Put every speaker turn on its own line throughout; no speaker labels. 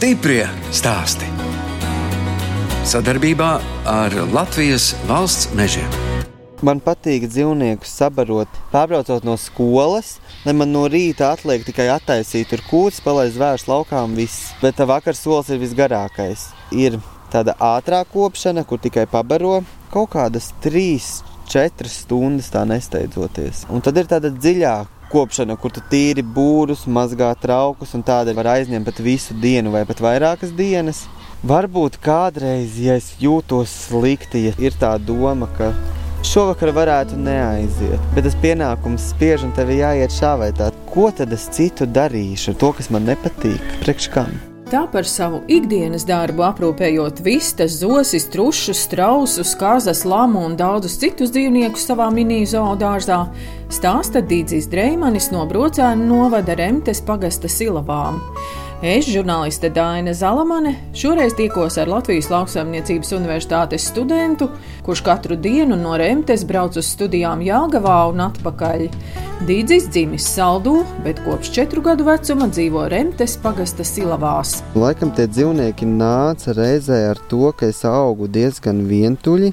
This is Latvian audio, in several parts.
Stiprie stāsti. Sadarbībā ar Latvijas valsts mežiem.
Man patīk dzīvniekus sabarot, pārbraucot no skolas, lai man no rīta atliek tikai attaisīt tur kūts, palaist zvērs laukā un viss. Bet tā vakar solis ir visgarākais. Ir tāda ātrā kopšana, kur tikai pabaro kaut kādas trīs, četras stundas tā nesteidzoties. Un tad ir tāda dziļāka kopšana, kur tu tīri būrus, mazgā traukus, un tāda var aizņemt pat visu dienu vai pat vairākas dienas. Varbūt kādreiz, ja es jūtos slikti, ja ir tā doma, ka šovakar varētu neaiziet, bet tas pienākums spiež un tev jāiet šā vai tā. Ko tad es citu darīšu ar to, kas man nepatīk? Priekš kam?
Tā par savu ikdienas darbu aprūpējot vistas, zosis, trušus, strausus, kāzas, lamu un daudzus citus dzīvniekus savā mini-zoodārzā, stāsta Dīdzis Dreimanis no Brocēna novada Remtes pagasta silavām. Es, žurnāliste Dāna Zalamane, šoreiz tikos ar Latvijas Lauksaimniecības Universitātes studentu, kurš katru dienu no Remtes brauc uz studijām Jāgavā un atpakaļ. Dīdzis dzimis saldū, bet kopš četru gadu vecuma dzīvo Remtes pagasta silavās.
Laikam tie dzīvnieki nāca reizē ar to, ka es augu diezgan vientuļi.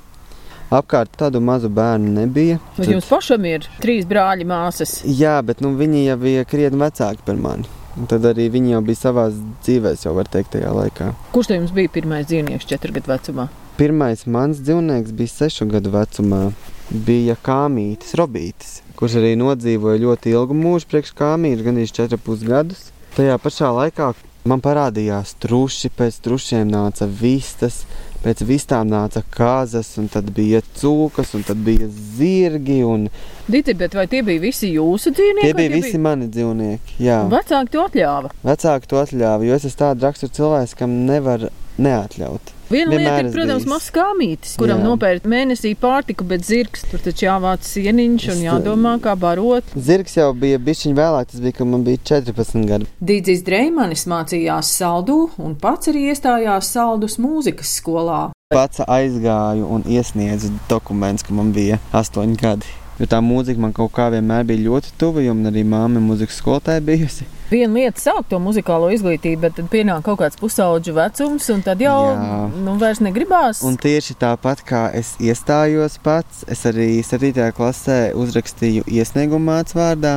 Apkārt tādu mazu bērnu nebija.
Bet jums pašam ir trīs brāļi māsas.
Jā, bet nu, viņi jau bija krietni vecāki par mani. Un tad arī viņi jau bija savā dzīvē, jau var teikt, tajā laikā.
Kurš jums bija pirmais dzīvnieks četru gadu vecumā?
Pirmais mans dzīvnieks bija sešu gadu vecumā. Bija kāmītis, robītis, kurš arī nodzīvoja ļoti ilgu mūžu priekš kāmītes, gandrīz 4,5 gadus. Tajā pašā laikā man parādījās truši, pēc trušiem nāca vistas, pēc vistām nāca kāzas, un tad bija cūkas, un tad bija zirgi. Un...
Diti, bet vai tie bija visi jūsu dzīvnieki?
Tie bija visi bija... mani dzīvnieki. Jā.
Vecāki to atļāva.
Vecāki to atļāva, jo es esmu tāds raksturs cilvēks, kam nevar neatļaut.
Viena Vienmēr lieta ir, protams, mazs kāmītis, kuram nopērk mēnesī pārtiku, bet zirgs tur taču jāvāc sieniņš un jādomā, kā barot.
Zirgs jau bija bišķiņ vēlāk, tas bija, kad man bija 14 gadi.
Dīdzis Dreimanis mācījās saldu un pats arī iestājās saldus mūzikas skolā.
Pats aizgāju un iesniedzu dokumentus, ka man bija 8 gadi. Jo tā mūzika man kaut kā vienmēr bija ļoti tuva, jo man arī māma ir mūzikas skolotāja bijusi.
Viena lieta sākt to muzikālo izglītību, bet tad pienāk kaut kāds pusaudžu vecums, un tad jau Jā. nu, vairs negribās.
Un tieši tāpat kā es iestājos pats, es arī 7. klasē uzrakstīju iesniegumu mācu vārdā,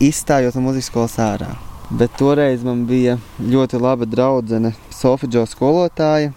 izstājot no muzikas skolas ārā. Bet toreiz man bija ļoti laba draudzene, Sofija skolotāja.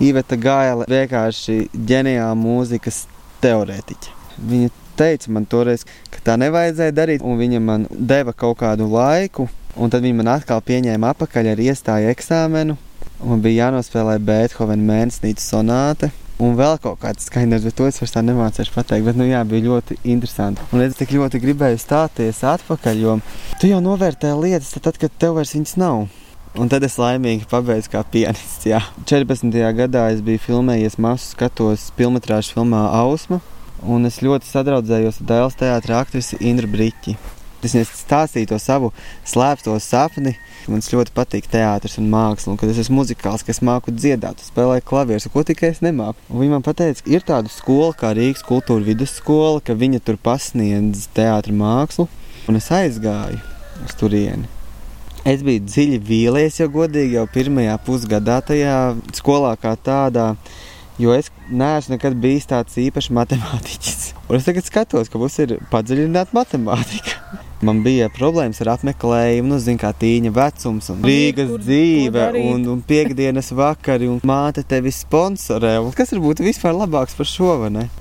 Iveta Gaila vienkārši ģeniāla mūzikas teorētiķa. Viņa teica man toreiz, ka tā nevajadzēja darīt, un viņa man deva kaut kādu laiku, un tad viņa man atkal pieņēma apakaļ ar iestāju eksāmenu, un bija jānospēlē Beethovena mēnesnīcas sonāte. Un vēl kaut kāds skaidrs, bet to es vairs tā nemācīšu pateikt. Bet, nu, jā, bija ļoti interesanti. Un es tik ļoti gribēju stāties atpakaļ, jo tu jau novērtē lietas, tad, kad tev vairs viņas nav. Un tad es laimīgi pabeidzu kā pianists. Jā. 14. gadā es biju filmējies masu skatos filmu filmā Ausma un es ļoti sadraudzējos ar Dēls teātra aktrisi Indru Briķi. Es stāstīju to savu slēpto sapni. Man ļoti patīk teātris un māksla, un kad es esmu muzikāls, ka es māku dziedāt, spēlēju klavierus, ko tikai es nemāku. Un viņa man teica, ir tāda skola kā Rīgas kultūra vidusskola, ka viņa tur pasniedz teātris mākslu, un es aizgāju uz turieni. Es biju dziļi vīlies, jau godīgi, jau pirmajā pusgadā tajā skolā kā tādā. Jo es neesmu nekad bijis tāds īpašs matemātiķis. Un es tagad skatos, ka mums ir padziļināta matemātika. Man bija problēmas ar apmeklējumu, nu, zināmā kā tīņa vecums, un Rīgas kur, dzīve, un, un piekdienas vakari, un māte tevi sponsorē. Un kas var būt vispār labāks par šo?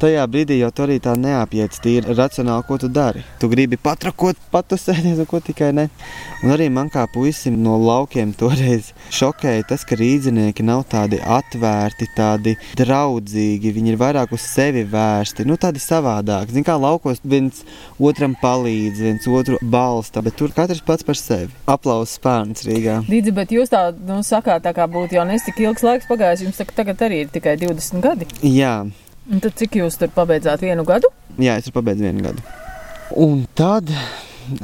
Tajā brīdī jau tu arī tā neapiet tīri racionāli, ko tu dari. Tu gribi patrakot, patusēties, un ko tikai ne. Un arī man kā puisim no laukiem toreiz šokēja tas, ka rīznieki nav tādi atvērti, tādi draudzīgi, viņi ir vairāk uz sevi vērsti, nu tādi savādāki. Zini, kā laukos viens otram palīdz, viens otru otru balsta, bet tur katrs pats par sevi. Aplausos spērns Rīgā.
Dīdzi, bet jūs tā nu, sakāt, tā kā būtu jau nesik ilgs laiks pagājis, jums tagad arī ir tikai 20 gadi.
Jā.
Un tad cik jūs tur pabeidzāt vienu gadu?
Jā, es tur pabeidzu vienu gadu. Un tad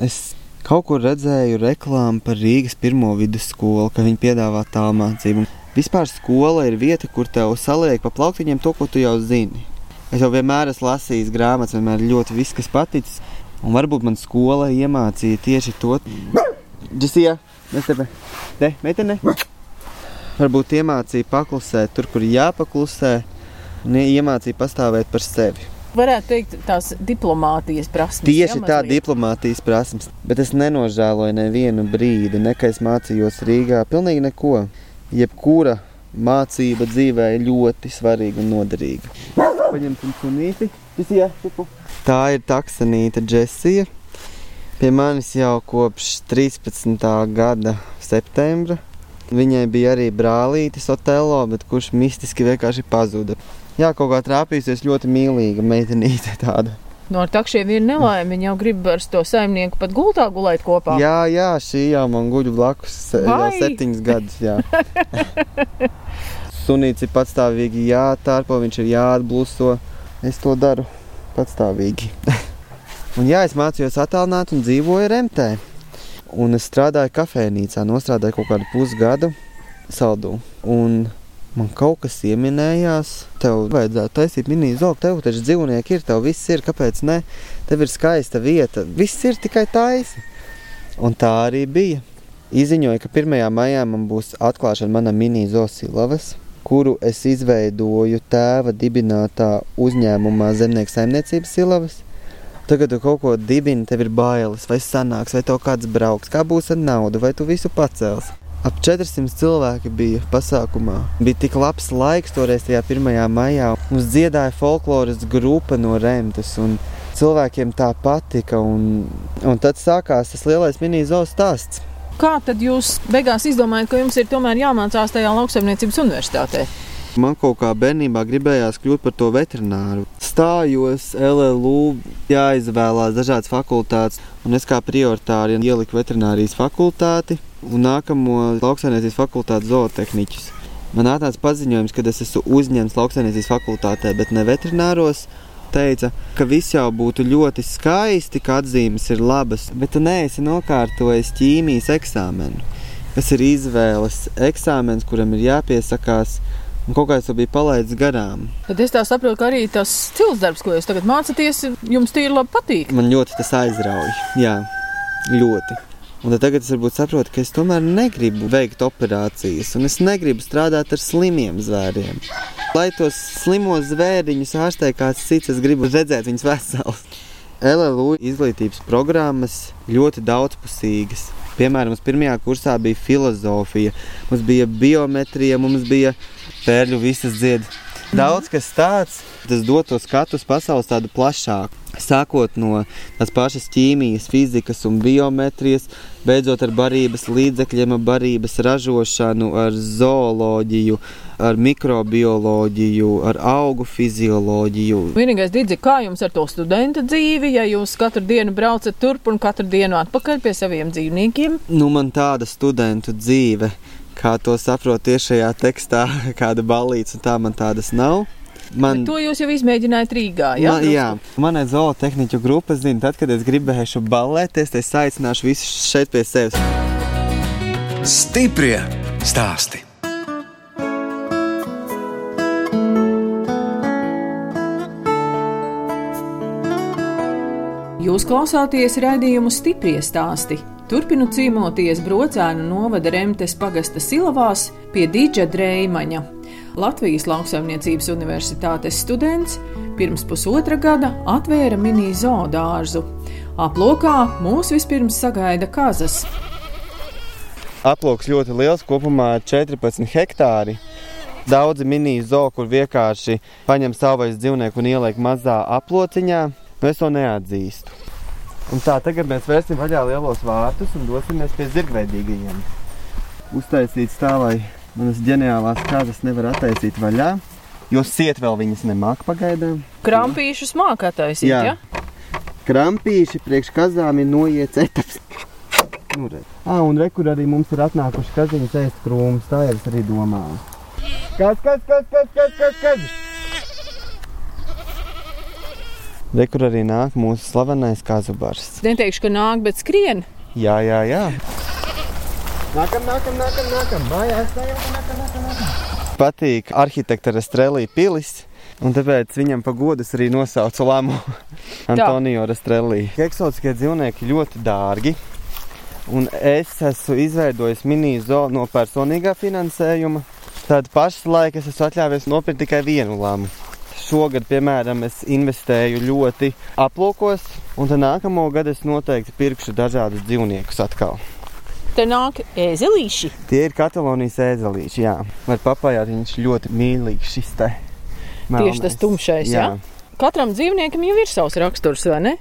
es kaut kur redzēju reklāmu par Rīgas pirmo vidusskolu, ka viņi piedāvā tālmācību. Vispār skola ir vieta, kur tev saliek pa plauktiņiem to, ko tu jau zini. Es jau vienmēr esmu lasījis grāmatas, vienmēr ļoti viss, kas paticis. Un varbūt man skola iemācīja tieši to. Džesija, mēs tevi Ne, meitene. Varbūt iemācīja paklusēt tur, kur jāpaklusē, un iemācīja pastāvēt par sevi.
Varētu teikt, tās diplomātijas prasības.
Tieši tā diplomātijas prasības, bet es nenožēloju nevienu brīdi, nekad es mācījos Rīgā. Pilnīgi neko. Jebkura mācība dzīvē ir ļoti svarīga un noderīga. Paņemsim sunīti. Tā ir taksanīta Džesija. Pie manis jau kopš 13. gada septembra. Viņai bija arī brālītis Otello, bet kurš mistiski vienkārši pazuda. Jā, kaut kā trāpījusies ļoti mīlīga meitenīte tāda.
No ar takšiem ir nelaime. Viņa jau grib ar to saimnieku pat gultā gulēt kopā.
Jā, jā, šī jau man guļ blakus jau septiņus gadus. Sunīts ir patstāvīgi jātārpo, viņš ir jāatblūso. Es to daru patstāvīgi. un jā, es mācījos attālināt un dzīvoju Remtē. Un es strādāju kafejnīcā, nostrādāju kaut kādu pusgadu saldū. Un man kaut kas ieminējās, tev vajadzētu taisīt mini-zoolu, tev taču dzīvnieki ir, tev viss ir, kāpēc ne? Tev ir skaista vieta, viss ir tikai taisi. Un tā arī bija. Izziņoja, ka 1. maijā man būs atklāšana mana mini-zoolu silavas, kuru es izveidoju tēva dibinātā uzņēmumā zemnieku saimniecības silavas. Tagad tu kaut ko dibini, tev ir bailes, vai sanāks, vai tev kāds brauks, kā būs ar naudu, vai tu visu pacels. Ap 400 cilvēki bija pasākumā. Bija tik labs laiks toreiz, tajā 1. maijā. Mums dziedāja folkloras grupa no Remtes, un cilvēkiem tā patika. Un, un tad sākās tas lielais mini-zoos stāsts.
Kā tad jūs beigās izdomājat, ka jums ir tomēr jāmācās tajā lauksaimniecības universitātē?
Man kaut kā bērnībā gribējās kļūt par to veterināru. Stājos LLU, jāizvēlās dažādas fakultātes, un es kā prioritāri ieliku veterinārijas fakultāti un nākamo lauksainiecības fakultātes zootehniķus. Man atnāca paziņojums, ka es esmu uzņemts lauksainiecības fakultātē, bet ne veterināros. Teica, ka viss jau būtu ļoti skaisti, ka atzīmes ir labas, bet tu neesi nokārtojis ķīmijas eksāmenu, kas ir izvēles eksāmens, kuram ir jāpiesakās Un kaut kā es to biju palaidis garām.
Tad es saprotu, ka arī tas stils darbs, ko jūs tagad mācāties, jums tīri labi patīk.
Man ļoti tas aizrauja. Jā, ļoti. Un tagad es varbūt saprotu, ka es tomēr negribu veikt operācijas, un es negribu strādāt ar slimiem zvēriem. Lai tos slimos zvēriņus ārstē kāds cits, es gribu redzēt viņus veselus. LLU izglītības programmas ļoti daudzpusīgas. Piemēram, mums pirmajā kursā bija filozofija, mums bija biometrija, mums bija pērļu visas dziedas. Daudz kas tāds, tas dod to skatu uz pasaules tādu plašāku. Sākot no tās pašas ķīmijas, fizikas un biometrijas, beidzot ar barības līdzekļiem, barības ražošanu, ar zooloģiju, ar mikrobioloģiju, ar augu fizioloģiju.
Vienīgais dīdzi, kā jums ar to studenta dzīvi, ja jūs katru dienu braucat turp un katru dienu atpakaļ pie saviem dzīvniekiem?
Nu, man tāda studentu dzīve kā to saprot tiešajā tekstā, kāda balīts, un tā man tādas nav.
Man, Bet to jūs jau izmēģinājāt Rīgā. Jā,
man, jā. manai zootehniķu grupa zina, tad, kad es gribēšu balēties, es aicināšu visus šeit pie sevis.
Stiprie stāsti!
Jūs klausāties raidījumu stiprie stāstī. Turpinu cīnoties brocēnu novada Remtes pagasta silavās pie Dīdža Dreimaņa. Latvijas lauksaimniecības universitātes students pirms pusotra gada atvēra mini zoodārzu. Aplokā mūs vispirms sagaida kazas.
Aploks ļoti liels, kopumā 14 hektāri. Daudzi mini-zoo, kur vienkārši paņem savais dzīvnieku un ieliek mazā aplociņā, nu es to neatzīstu. Un tā, tagad mēs vērsim vaļā lielos vārtus un dosimies pie zirgveidīgajiem. Uztaisīts tā, lai manas ģeniālās kazas nevar attaisīt vaļā, jo siet vēl viņas nemāk pagaidām.
Krampīšus māk attaisīt, jā? Ja?
Krampīši priekš kazām ir noiets etaps. Nu, re. ah, un re, kur arī mums ir atnākuši kaziņas ēst krūmus, tā jau es arī domāju. Kas, kas, kas, kas, kas, kas, kas? Rekur arī nāk mūsu slavenais kazubars.
Neteikšu, ka nāk, bet skrien.
Jā, jā, jā. Nākam, nākam, nākam, nākam. Mājās, nākam, nākam, nākam, nākam. Patīk arhitekta Restrelī pilis. Un tāpēc viņam pa godus arī nosauca Lamu Antonio Restrelī. Eksotiskie dzīvnieki ļoti dārgi. Un es esmu izveidojis mini-zoo no personīgā finansējuma. Tad pašlaik es esmu atļāvies nopirkt tikai vienu lamu. Šogad, piemēram, es investēju ļoti aplūkos, un nākamo gadu es noteikti pirkšu dažādus dzīvniekus atkal.
Te nāk ēzelīši.
Tie ir Katalonijas ēzelīši, jā. Var papājāt, viņš ļoti mīlīgs šis te.
Tieši tas tumšais, jā. jā. Katram dzīvniekam jau ir savs raksturs, vai ne?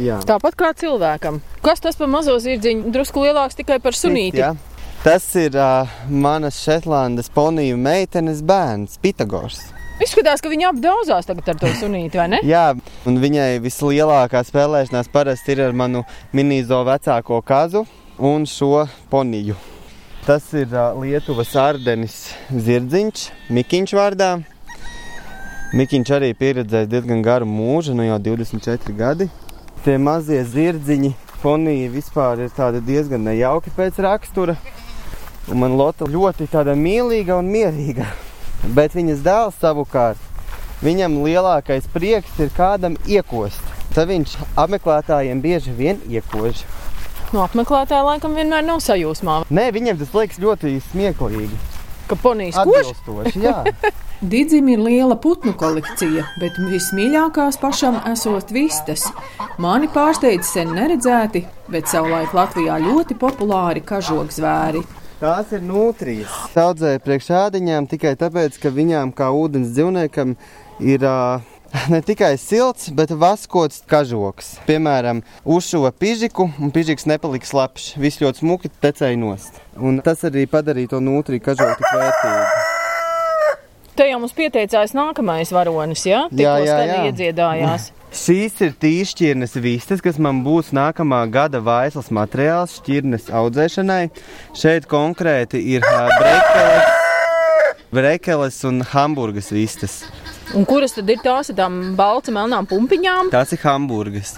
Jā.
Tāpat kā cilvēkam. Kas tas par mazo zirdziņu? Drusku lielāks tikai par sunīti.
Jā. Tas ir uh, manas Šetlandes poniju meitenes bērns, Pitagors.
Izskatās, ka viņa apdauzās tagad ar to sunīti, vai ne?
Jā, un viņai vislielākā spēlēšanās parasti ir ar manu minīzo vecāko kazu un šo poniju. Tas ir Lietuvas Ardenis Zirdziņš, Mikiņš vārdā. Mikiņš arī pieredzējis diezgan garu mūžu, nu jau 24 gadi. Tie mazie zirdziņi, ponija vispār ir diezgan nejauki pēc rakstura. Un man Lotte ļoti mīlīga un mierīga. Bet viņas dēls savukārt, viņam lielākais prieks ir kādam iekost. Tad viņš apmeklētājiem bieži vien iekož.
No apmeklētāja laikam vienmēr nav sajūsmā.
Nē, viņiem tas liekas ļoti smieklīgi.
Ka ponijas kož? Didzim ir liela putnu kolekcija, bet vismīļākās pašam esot vistas. Mani pārsteidz sen neredzēti, bet savulaik Latvijā ļoti populāri kažokzvēri.
Tās ir nutrijas. Saudzēju priekšādiņām tikai tāpēc, ka viņām kā ūdens dzīvniekam ir uh, ne tikai silts, bet vaskots kažoks. Piemēram, uzšuva pižiku, un pižiks nepalika slapjš. Viss ļoti smuki tecēja nost. Un tas arī padarīja to nutriju kažoku tik vērtīgu.
Te jau mums pieteicās nākamais varonis, ja? Tikko jā, jā, jā. iedziedājās.
Šīs ir tīšķirnes vistas, kas man būs nākamā gada vaislas materiāls šķirnes audzēšanai. Šeit konkrēti ir brekeles, brekeles un hamburgas vistas.
Un kuras tad ir tās ar tām balta melnām pumpiņām?
Tās ir hamburgas.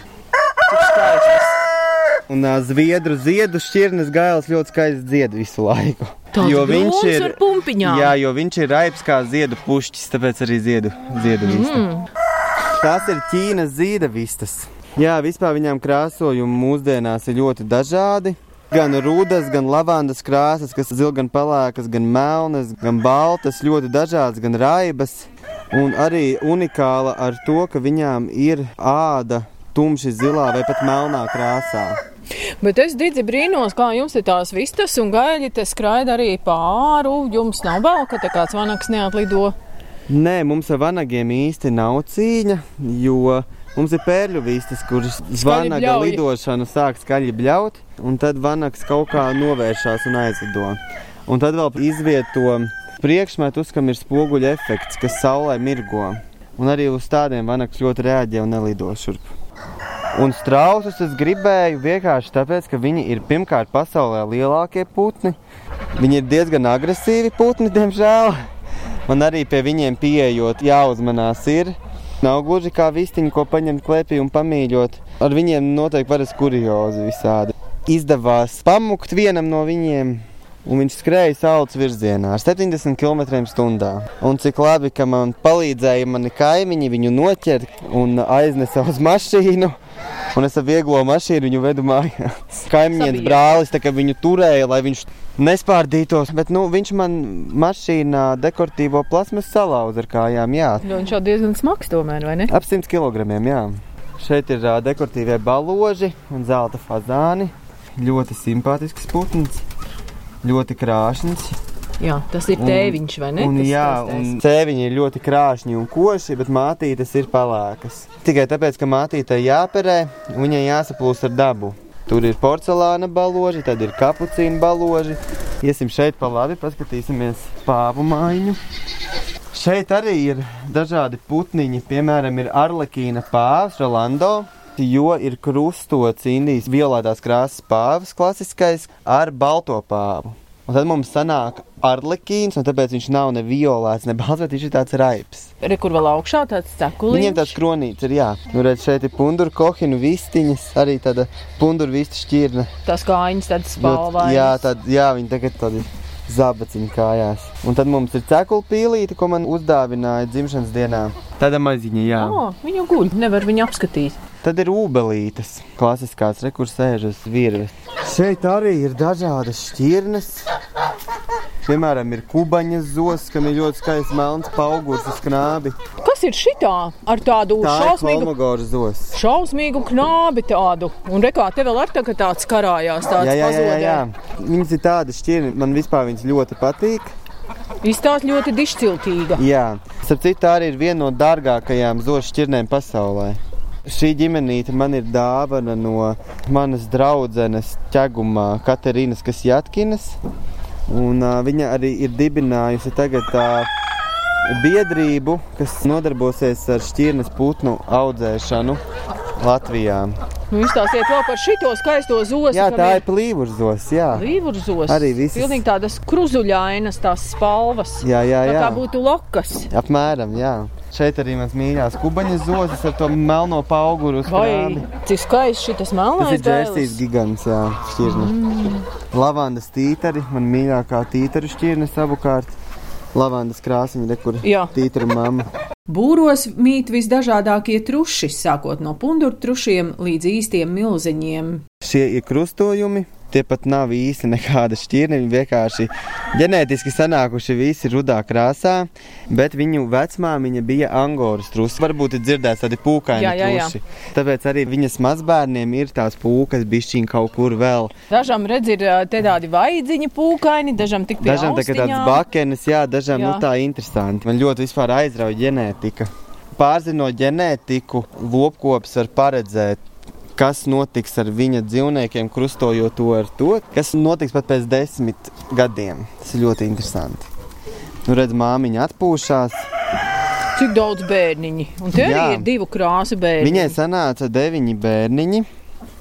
Un uh, zviedru ziedu šķirnes gailis ļoti skaisti dzied visu laiku.
Tāds jo viņš ir ar pumpiņām.
Jā, jo viņš ir raips kā ziedu pušķis, tāpēc arī ziedu, ziedu vista. Mm. Tās ir Ķīnas zīdavistas. Jā, vispār viņām krāsojumi mūsdienās ir ļoti dažādi. Gan rudas, gan lavandas krāsas, kas ir gan pelēkas, gan melnas, gan baltas, ļoti dažādas, gan raibas. Un arī unikāla ar to, ka viņām ir āda tumši zilā vai pat melnā krāsā.
Bet es dzirdēju brīnos, kā jums ir tās vistas un gaļi, te skraida arī pāri. Jums nav bail, ka te kāds vanaks neatlido.
Nē, mums ar vanagiem īsti nav cīņa, jo mums ir pērļu vistas, kuras vanaga lidošanu sāk skaļi bļaut, un tad vanaks kaut kā novēršās un aizlido. Un tad vēl izvieto priekšmetus, kam ir spoguļu efekts, kas saulē mirgo. Un arī uz tādiem vanaks ļoti reaģē un nelido šurp. Un strausus es gribēju vienkārši tāpēc, ka viņi ir pirmkārt pasaulē lielākie putni. Viņi ir diezgan agresīvi putni, diemžēl. Man arī pie viņiem pieejot, jāuzmanās ir. Nav gluži kā vistiņa, ko paņemt klēpī un pamīļot. Ar viņiem noteikti varas kuriozi visādi. Izdevās pamukt vienam no viņiem, un viņš skrēja saules virzienā ar 70 km/h. Un cik labi, ka man palīdzēja mani kaimiņi viņu noķert un aiznesa uz mašīnu. Un es ar vieglo mašīnu viņu vedu mājās. Kaimiņš brālis viņu turēja, lai viņš nespārdītos. Bet nu, viņš man mašīnā dekoratīvo plasmas salauza ar kājām. Jā.
Jo viņš jau diezgan smags tomēr, vai ne?
Ap 100 kg. Jā. Šeit ir dekoratīvie baloži un zelta fazāni. Ļoti simpātisks putns, ļoti krāšņs.
Jā, tas ir tēviņš, vai ne?
Un,
tas
jā, un tēviņi ir ļoti krāšņi un koši, bet mātītes ir pelēkas. Tikai tāpēc, ka mātītei jāperē, viņai jāsaplūst ar dabu. Tur ir porcelāna baloži, tad ir kapucīna baloži. Iesim šeit pa labi, paskatīsimies pāvu mājiņu. Šeit arī ir dažādi putniņi, piemēram, ir arlekīna pāvs Rolando, jo ir krustots Indijas violētās krāsas pāvs klasiskais ar balto pāvu. Un tad mums sanāk arlekīns, un tāpēc viņš nav ne violēts, ne balts, bet viņš ir tāds raips.
Re, kur vēl augšā tāds cekulīns?
Viņiem tāds kronīts ir, jā. Nu, redz, šeit ir punduru kohinu vistiņas, arī tāda punduru vistu šķirne.
Tas kājiņas tādas spalvainas.
Jā, tad, jā, viņi tagad tādi zabaciņu kājās. Un tad mums ir cekula pīlīte, ko man uzdāvināja dzimšanas dienā. Tāda maziņa, jā.
O, viņu guļ, nevar viņu apskatīt.
Tad ir ūbelītes, klasiskās rekursēžas virves. Šeit arī ir dažādas šķirnes. Piemēram, ir kubaņas zos, kam ir ļoti skaists melns paugurs uz knābi.
Kas ir šitā ar tādu
Tā
šausmīgu, šausmīgu knābi tādu? Un rekā te vēl ar tā, tāds karājās, tāds
Jā, jā, jā, jā, jā. Viņas ir tādas šķirnes, man vispār viņas ļoti patīk.
Izstāst ļoti dišciltīga.
Jā, starp citu, tā arī ir viena no dārgākajām zosu šķirnēm pasaulē. Šī ģimenīte man ir dāvana no manas draudzenes ķegumā Katerinas Kasjatkinas. Un, uh, viņa arī ir dibinājusi tagad tā biedrību, kas nodarbosies ar šķirnes putnu audzēšanu Latvijā.
Nu, izstāstiet vēl par šito skaisto zosu.
Jā, tā ir plīvurzos, jā.
Līvurzos.
Arī visas-
Pilnīgi tādas kruzuļainas, tās spalvas.
Jā, jā,
Tā
jā.
kā būtu lokas.
Apmēram, jā. Šeit arī mans mīļākais kubaņas zosas ar to melno krāni.
cik skaists šis
Tas
melnais
ir džērsīs gigants, jā, šķirne. Mm. Lavandas tītari, man mīļākā tītaru šķirne savukārt. Lavandas krāsiņa, re, kur
Jā.
tītaru mamma.
Būros mīt visdažādākie truši, sākot no pundurtrušiem līdz īstiem milzeņiem.
Šie ir krustojumi. Tie pat nav īsti nekāda šķirne. Viņi vienkārši ģenētiski sanākuši visi rudā krāsā, bet viņu vecmāmiņa bija angoras trusi. Varbūt ir dzirdēts tādi pūkaini
Jā, jā, jā.
truši. Tāpēc arī viņas mazbērniem ir tās pūkas bišķiņ kaut kur vēl.
Dažam redz, ir te tādi vaidziņi pūkaini, dažam tik pie
Dažam tā kā tāds bakenis, jā, dažam jā.
Jā.
Nu, tā interesanti. Man ļoti vispār aizrauja ģenētika. Pārzinot ģenētiku, lopkops var paredzēt, kas notiks ar viņa dzīvniekiem, krustojot to ar to, kas notiks pat pēc desmit gadiem. Tas ir ļoti interesanti. Nu, redz, māmiņa atpūšās.
Cik daudz bērniņi. Un te
Jā.
arī ir divu krāsu bērni.
Viņai sanāca deviņi bērniņi,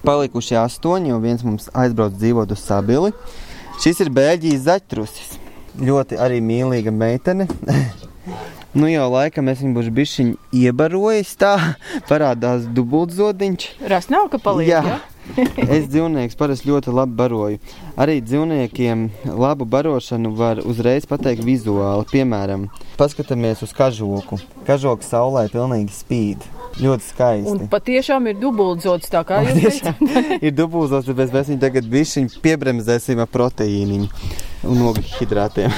palikuši astoņi, jo viens mums aizbrauc dzīvot uz sabili. Šis ir Bēļģijas zaķtrusis. Ļoti arī mīlīga meitene. nu jau laikam es viņu būšu bišķiņ iebarojis tā, parādās dubultzodiņš.
Rast nav, ka paliek.
Jā.
Ja?
Es dzīvniekus parasti ļoti labi baroju. Arī dzīvniekiem labu barošanu var uzreiz pateikt vizuāli. Piemēram, paskatāmies uz kažoku. Kažoka saulē pilnīgi spīd. Ļoti skaisti.
Un patiešām ir dubultzots, tā kā jūs teicat.
Ir dubultos, tāpēc mēs viņu tagad bišķiņ piebremzēsim ar proteīniņu un ogļhidrātiem.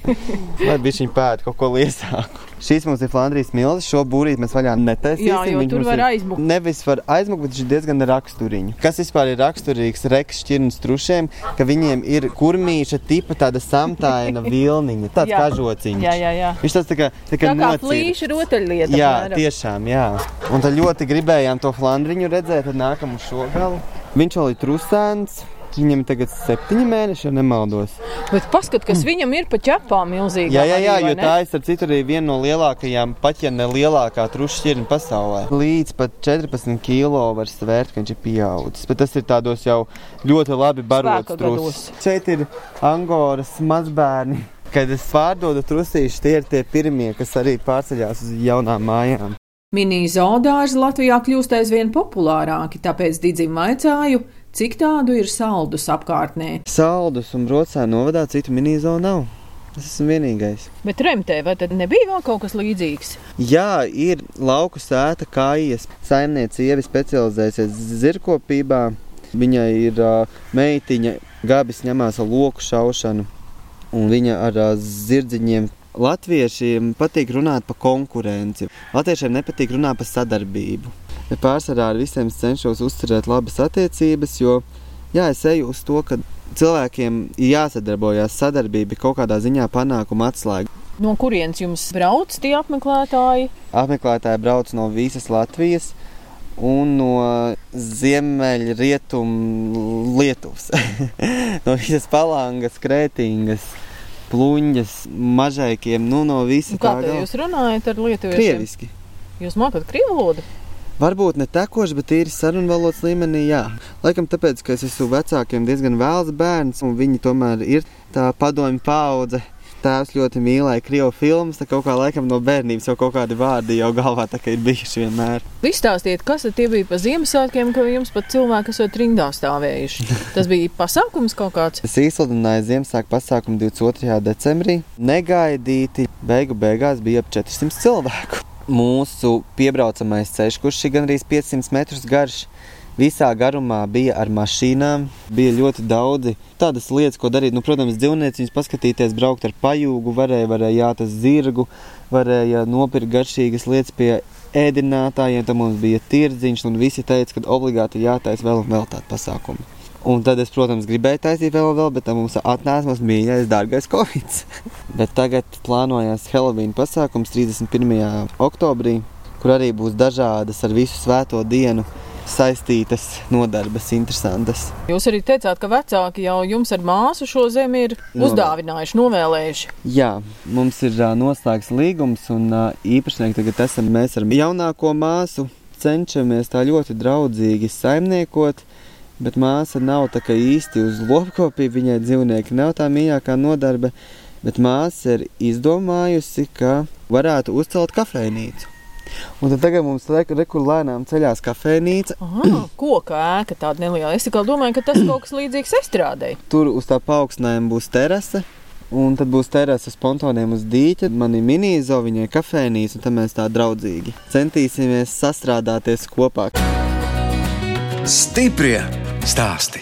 Lai bišķiņ pēd kaut ko liesāku. Šīs mums ir Flandrijas milzis, šo būrīt mēs vaļā netaisīsim.
Jā, jo tur var aizmukt.
Nevis var aizmukt, bet viņš ir diezgan raksturiņš. Kas vispār ir raksturīgs reks šķirnes trušiem, ka viņiem ir kurmīša tipa tāda samtaina vilniņa, tāds
Jā.
kažociņš.
Jā, jā, jā.
Viņš tas tā kā, tā kā,
Tā kā flīša rotaļlieta.
Jā,
apmēram.
tiešām, jā. Un tad ļoti gribējām to flandriņu redzēt, tad nākam uz šo galu. Viņš vēl ir trusēns. Viņam ir tagad septiņi mēneši, ja nemaldos.
Bet paskat, kas viņam ir pa ķepām milzīgi.
Jā, jā, jā jo tā ir starp citu arī viena no lielākajām, pat ja ne lielākā trušu šķirne pasaulē. Līdz pat 14 kilo var svērt, ka viņš ir pieaudzis. Bet tas ir tādos jau ļoti labi barots
Spēka
trusis. Šeit ir Angoras mazbērni. Kad es pārdodu trusīšu, tie ir tie pirmie, kas arī pārceļās uz jaunām mājām.
Mini-zoodārzi Latvijā kļūst aizvien populārāki, tāpēc Digim vaicāju, cik tādu ir saldus apkārtnē.
Saldus un brocā novadā citu minīzonu nav. Es esmu vienīgais.
Bet remtē, vai tad nebija vēl kaut kas līdzīgs?
Jā, ir lauku sēta kājas. Saimniece ievi specializēsies zirkopībā. Viņai ir uh, meitiņa, gabis ņemās ar loku šaušanu, un viņa ar uh, zirdziņiem. Latviešiem patīk runāt par konkurenci. Latviešiem nepatīk runāt par sadarbību. Pārsvarā ar visiem cenšos uzturēt labas attiecības, jo jā, es eju uz to, ka cilvēkiem ir jāsadarbojas. Sadarbība ir kaut kādā ziņā panākuma atslēga.
No kurienes jums brauc tie apmeklētāji?
Apmeklētāji brauc no visas Latvijas un no ziemeļrietumu Lietuvas. no visas palangas, krētīgas, pluņģas, mažaikiem, nu no visa
Nu, Kā
tā
jūs runājat ar lietuviešiem?
Krieviski.
Jūs mākat krievu valodu?
Varbūt ne tekoši, bet ir sarunvalodas līmenī, jā. Laikam tāpēc, ka es esmu vecākiem diezgan vēls bērns, un viņi tomēr ir tā padomju paudze. tēvs ļoti mīlēja krievu filmas, tā kaut kā laikam no bērnības jau kaut kādi vārdi jau galvā ir bijuši vienmēr.
Izstāstiet, kas tie bija pa Ziemassvētkiem, ko jums pat cilvēki esot rindā stāvējuši? Tas bija pasākums kaut kāds.
Es izsludināju Ziemassvētku pasākumu 22. decembrī. Negaidīti beigu beigās bija ap 400 cilvēku. Mūsu piebraucamais ceļš, kurš ir gandrīz 500 metrus garš, Visā garumā bija ar mašīnām, bija ļoti daudzi tādas lietas, ko darīt. Nu, protams, dzīvnieciņus paskatīties, braukt ar pajūgu, varēja, varēja jātas zirgu, varēja nopirkt garšīgas lietas pie ēdinātājiem. Tam mums bija tirdziņš, un visi teica, ka obligāti jātaisa vēl un vēl tādu pasākumu. Un tad es, protams, gribēju taisīt vēl, vēl bet mums atnāca mums mīļākais, dārgais Covid. bet tagad plānojās Halloween pasākums 31. oktobrī, kur arī būs dažādas ar visu svēto dienu saistītas nodarbes, interesantas.
Jūs arī teicāt, ka vecāki jau jums ar māsu šo zemi ir uzdāvinājuši, novēlējuši.
Jā, mums ir noslēgts līgums, un īpašnieki tagad esam mēs ar jaunāko māsu. Cenšamies tā ļoti draudzīgi saimniekot, bet māsa nav tā kā īsti uz lopkopību. Viņai dzīvnieki nav tā mīļākā nodarbe, bet māsa ir izdomājusi, ka varētu uzcelt kafejnīcu. Un tad tagad mums rekur lēnām ceļās kafejnīca.
Aha, koka ēka tāda neliela. Es tikai domāju, ka tas kaut kas līdzīgs estrādei.
Tur uz tā paaugstinājuma būs terase. Un tad būs terasa spontāniem uz dīķa, man ir minīzo, viņai kafejnīca, un tad mēs tā draudzīgi centīsimies sastrādāties kopā.
Stiprie stāsti!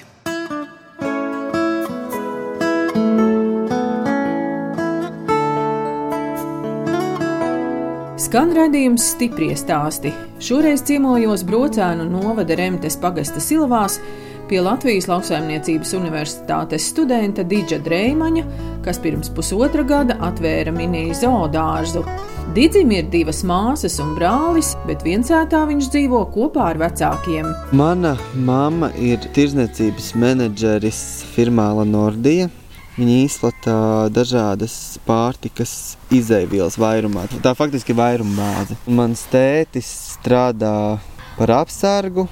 Skan redzējums stipri stāsti. Šoreiz ciemojos brocēnu novada Remtes pagasta Silvās pie Latvijas Lauksaimniecības Universitātes studenta Dīdža Dreimaņa, kas pirms pusotra gada atvēra mini zoodārzu. Digim ir divas māsas un brālis, bet viensētā viņš dzīvo kopā ar vecākiem.
Mana mamma ir tirzniecības menedžeris firmā Nordija. Viņi izplata dažādas pārtikas izēvielas vairumā. Tā faktiski ir vairuma bāze. Mans tētis strādā par apsargu,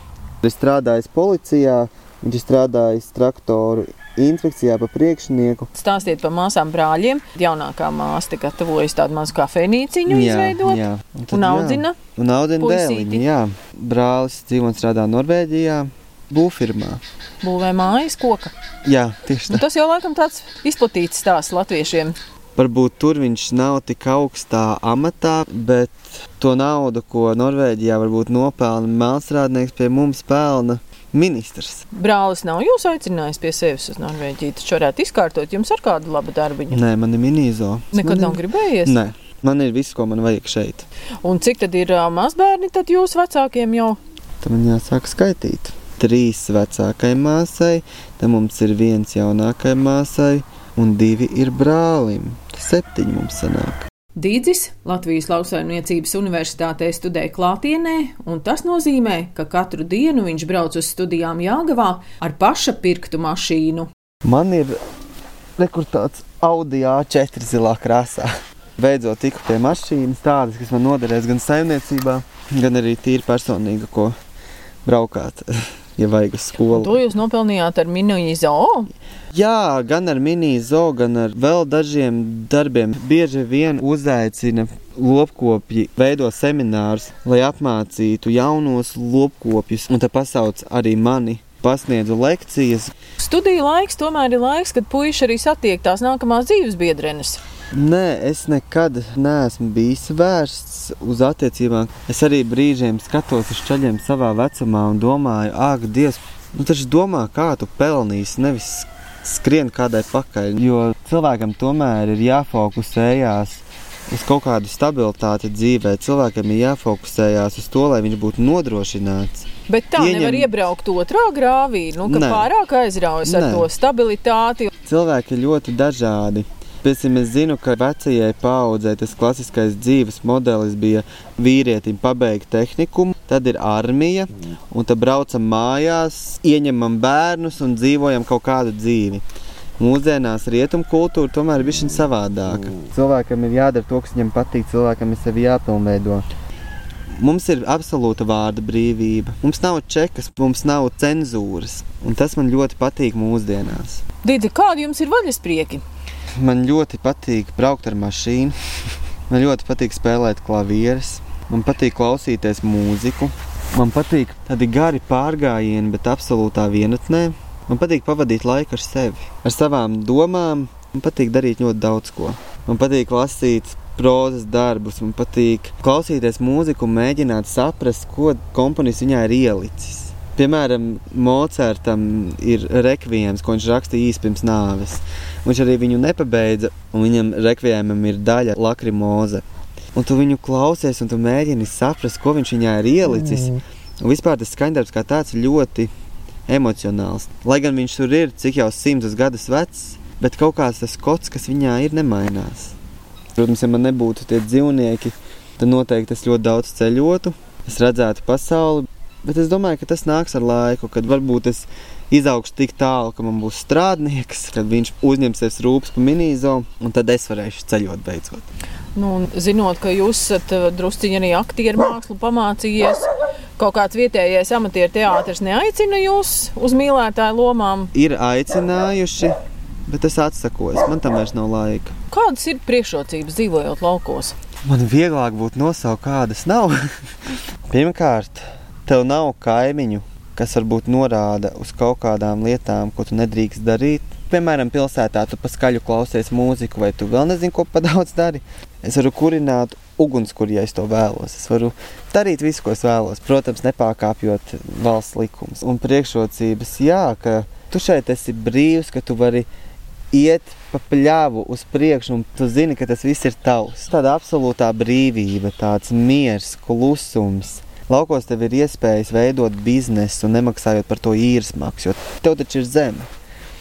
ir strādājis policijā, viņš ir strādājis traktoru inspekcijā par priekšnieku.
Stāstiet par māsām brāļiem. Jaunākā māsa gatavojas tādu mazu kafejnīciņu izveidot jā. Un, tad, un audzina.
Jā. Un audzina dēliņu, jā. Brālis dzīvo un strādā Norvēģijā būvfirmā.
Būvē mājas koka.
Jā, tieši
tā. Un tas jau laikam tāds izplatīts stāsts latviešiem.
Varbūt tur viņš nav tik augstā amatā, bet to naudu, ko Norvēģijā varbūt nopelna mākslinieks, pie mums pelna ministrs.
Brālis nav jūs aicinājis pie sevis uz Norvēģiju. Taču varētu izkārtot jums ar kādu labu darbu.
Nē, man ir minīzo.
Nekad
man
nav ir... gribējies?
Nē. Man ir viss, ko man vajag šeit.
Un cik tad ir uh, mazbērni, tad jūs vecākiem jau?
Tad man jāsāk skaitīt trīs vecākai māsai, tad mums ir viens jaunākai māsai un divi ir brālim. Septiņi mums sanāk.
Dīdzis Latvijas Lauksaimniecības Universitātē studē klātienē, un tas nozīmē, ka katru dienu viņš brauc uz studijām Jāgavā ar paša pirktu mašīnu.
Man ir rekurtāds Audi A4 zilā krāsā. Beidzot tiku pie mašīnas tādas, kas man noderēs gan saimniecībā, gan arī tīri personīga, ko braukāt. ja vajag uz skolu.
To jūs nopelnījāt ar mini-zo?
Jā, gan ar mini-zo, gan ar vēl dažiem darbiem. Bieži vien uzaicina lopkopji, veido seminārus, lai apmācītu jaunos lopkopjus, un te pasauc arī mani pasniedzu lekcijas.
Studiju laiks tomēr ir laiks, kad puiši arī satiek tās nākamās dzīves biedrenes.
Nē, es nekad neesmu bijis vērsts uz attiecībām. Es arī brīžiem skatos uz ceļiem savā vecumā un domāju, ak, Dievs, nu taču domā, kā tu pelnīsi, nevis skrien kādai pakaļ. Jo cilvēkam tomēr ir jāfokusējās uz kaut kādu stabilitāti dzīvē. Cilvēkam ir jāfokusējās uz to, lai viņš būtu nodrošināts.
Bet tā Ieņem... nevar iebraukt otrā grāvī, nu, ka Nē. pārāk aizraujas ar Nē. to stabilitāti.
Cilvēki ir ļoti dažādi. Piemēram, es zinu, ka vecajai paudzei tas klasiskais dzīves modelis bija vīrietim pabeigt tehnikumu, tad ir armija, un tad braucam mājās, ieņemam bērnus un dzīvojam kaut kādu dzīvi. Mūsdienās rietumu kultūra tomēr ir bijusi savādāka. Cilvēkam ir jādara to, kas viņam patīk, cilvēkam ir sevi jāpilnveido. Mums ir absolūta vārda brīvība. Mums nav čekas, mums nav cenzūras. Un tas man ļoti patīk mūsdienās.
Dīdzi, kādi jums ir vaļasprieki?
Man ļoti patīk braukt ar mašīnu. Man ļoti patīk spēlēt klavierus. Man patīk klausīties mūziku. Man patīk tādi gari pārgājieni, bet absolūtā vienatnē. Man patīk pavadīt laiku ar sevi, ar savām domām. Man patīk darīt ļoti daudz ko. Man patīk lasīt prozas darbus, man patīk klausīties mūziku un mēģināt saprast, ko komponists viņā ir ielicis. Piemēram, Mocertam ir rekvijams, ko viņš rakstīja īsi pirms nāves. Viņš arī viņu nepabeidza, un viņam rekvijamam ir daļa lakrimoze. Un tu viņu klausies, un tu mēģini saprast, ko viņš viņā ir ielicis. Mm. Un vispār tas skaņdarbs kā tāds ļoti emocionāls. Lai gan viņš tur ir cik jau simtus gadus vecs, bet kaut kāds tas kods, kas viņā ir, nemainās. Protams, ja man nebūtu tie dzīvnieki, tad noteikti es ļoti daudz ceļotu, es redzētu pasauli. Bet es domāju, ka tas nāks ar laiku, kad varbūt es izaugšu tik tālu, ka man būs strādnieks, kad viņš uzņemsies rūpes par minīzo, un tad es varēšu ceļot beidzot.
Nu, zinot, ka jūs esat eh, drusciņā arī aktieru mākslu pamācījies, kaut kāds vietējais amatieru teātris neaicina jūs uz mīlētāju lomām?
Ir aicinājuši, bet es atsakos. Man tam vairs nav laika.
Kādas ir priekšrocības dzīvojot laukos?
Man vieglāk būtu nosaukt, kādas nav. Pirmkārt, tev nav kaimiņu, kas varbūt norāda uz kaut kādām lietām, ko tu nedrīkst darīt. Piemēram, pilsētā tu paskaļu klausies mūziku, vai tu vēl nezini, ko pa daudz dari. Es varu kurināt ugunskura, ja es to vēlos. Es varu darīt visu, ko es vēlos. Protams, nepārkāpjot valsts likumus. Un priekšrocības, jā, ka tu šeit esi brīvs, ka tu vari iet pa pļāvu uz priekšu, un tu zini, ka tas viss ir tavs. Tāda absolūtā brīvība, tāds miers, klusums. Laukos tev ir iespējas veidot biznesu, nemaksājot par to īres maksu, jo tev taču ir zeme.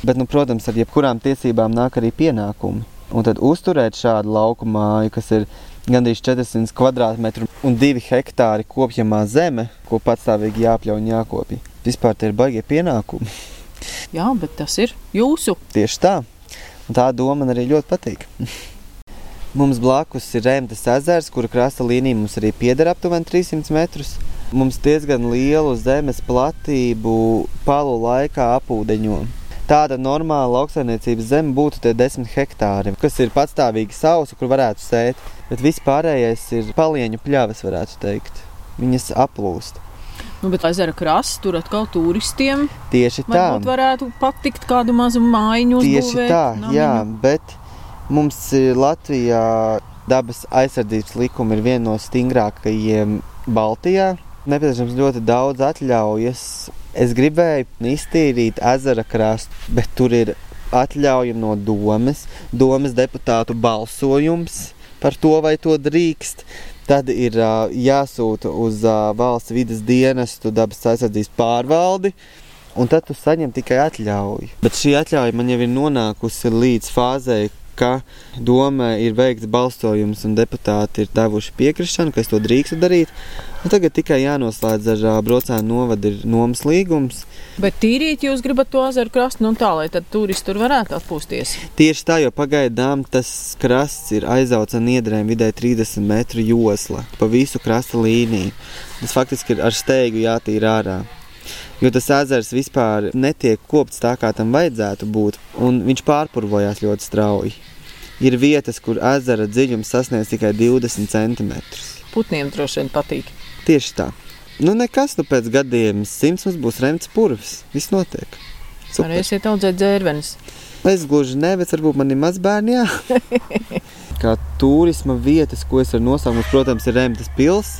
Bet, nu, protams, ar jebkurām tiesībām nāk arī pienākumi. Un tad uzturēt šādu lauku māju, kas ir gandrīz 400 km un 2 hektāri kopjamā zeme, ko patstāvīgi jāpļauj un jākopja. Vispār tie ir baigie pienākumi.
Jā, bet tas ir jūsu.
Tieši tā. Un tā doma man arī ļoti patīk. Mums blakus ir Rēmtas ezers, kura krasta līnija mums arī pieder aptuveni 300 metrus. Mums diezgan lielu zemes platību palu laikā apūdeņo. Tāda normāla lauksaimniecības zeme būtu tie 10 hektāri, kas ir patstāvīgi sausa, kur varētu sēt, bet viss pārējais ir palieņu pļavas, varētu teikt. Viņas aplūst.
Nu, bet ezera krasts tur atkal turistiem.
Tieši tā.
Varbūt varētu patikt kādu mazu mājiņu uzbūvēt.
Tieši tā, namiņu. jā, bet mums Latvijā dabas aizsardzības likumi ir viena no stingrākajiem Baltijā. Nepieciešams ļoti daudz atļaujas. Es gribēju iztīrīt ezera krastu, bet tur ir atļauja no domes, domes deputātu balsojums par to, vai to drīkst. Tad ir uh, jāsūta uz uh, valsts vidas dienestu, dabas aizsardzības pārvaldi, un tad tu saņem tikai atļauju. Bet šī atļauja man jau ir nonākusi līdz fāzei, ka doma ir veikts balsojums un deputāti ir devuši piekrišanu, ka es to drīkstu darīt. Un tagad tikai jānoslēdz ar brocēnu novadu nomas līgums.
Bet tīrīt jūs gribat to ezeru krastu, nu tā, lai tad turisti tur varētu atpūsties.
Tieši tā, jo pagaidām tas krasts ir aizauts ar niedrēm vidē 30 metru josla pa visu krasta līniju. Tas faktiski ir ar steigu jātīra ārā. Jo tas ezers vispār netiek kopts tā, kā tam vajadzētu būt, un viņš pārpurvojās ļoti strauji. Ir vietas, kur ezera dziļums sasniedz tikai 20 cm.
Putniem droši vien patīk.
Tieši tā. Nu, nekas, nu pēc gadiem simts mums būs remts purvs. Viss notiek.
Varēsiet audzēt dzērvenes.
Es gluži ne, bet varbūt man ir mazbērni, jā. Kā turisma vietas, ko es varu nosaukt, mums, protams, ir Remtas pils.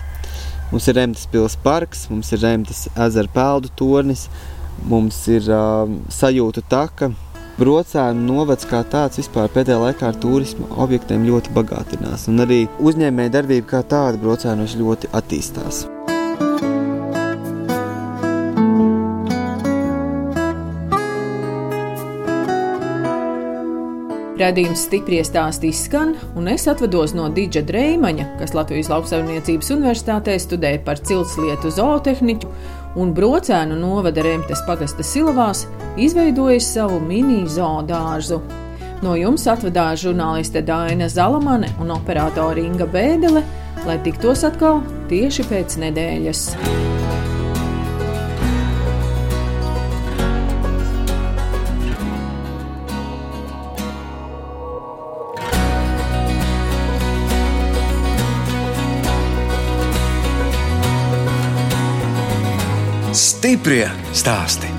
Mums ir Remtas pils parks, mums ir Remtas ezera peldu tornis, mums ir uh, sajūta taka, Brocēnu novads kā tāds vispār pēdējā laikā ar turismu objektiem ļoti bagātinās. Un arī uzņēmēja darbība kā tāda brocēnos ļoti attīstās.
Radījums stipri stāstī skan, un es atvados no Dīdža Dreimaņa, kas Latvijas Lauksaimniecības universitātē studēja par ciltslietu zootehniķu un brocēnu novada Remtes pagasta Silavās, izveidojis savu mini-zoodārzu. No jums atvedās žurnāliste Dāna Zalamane un operātore Inga Bēdelē, lai tiktos atkal tieši pēc nedēļas.
Stiprie stāstī.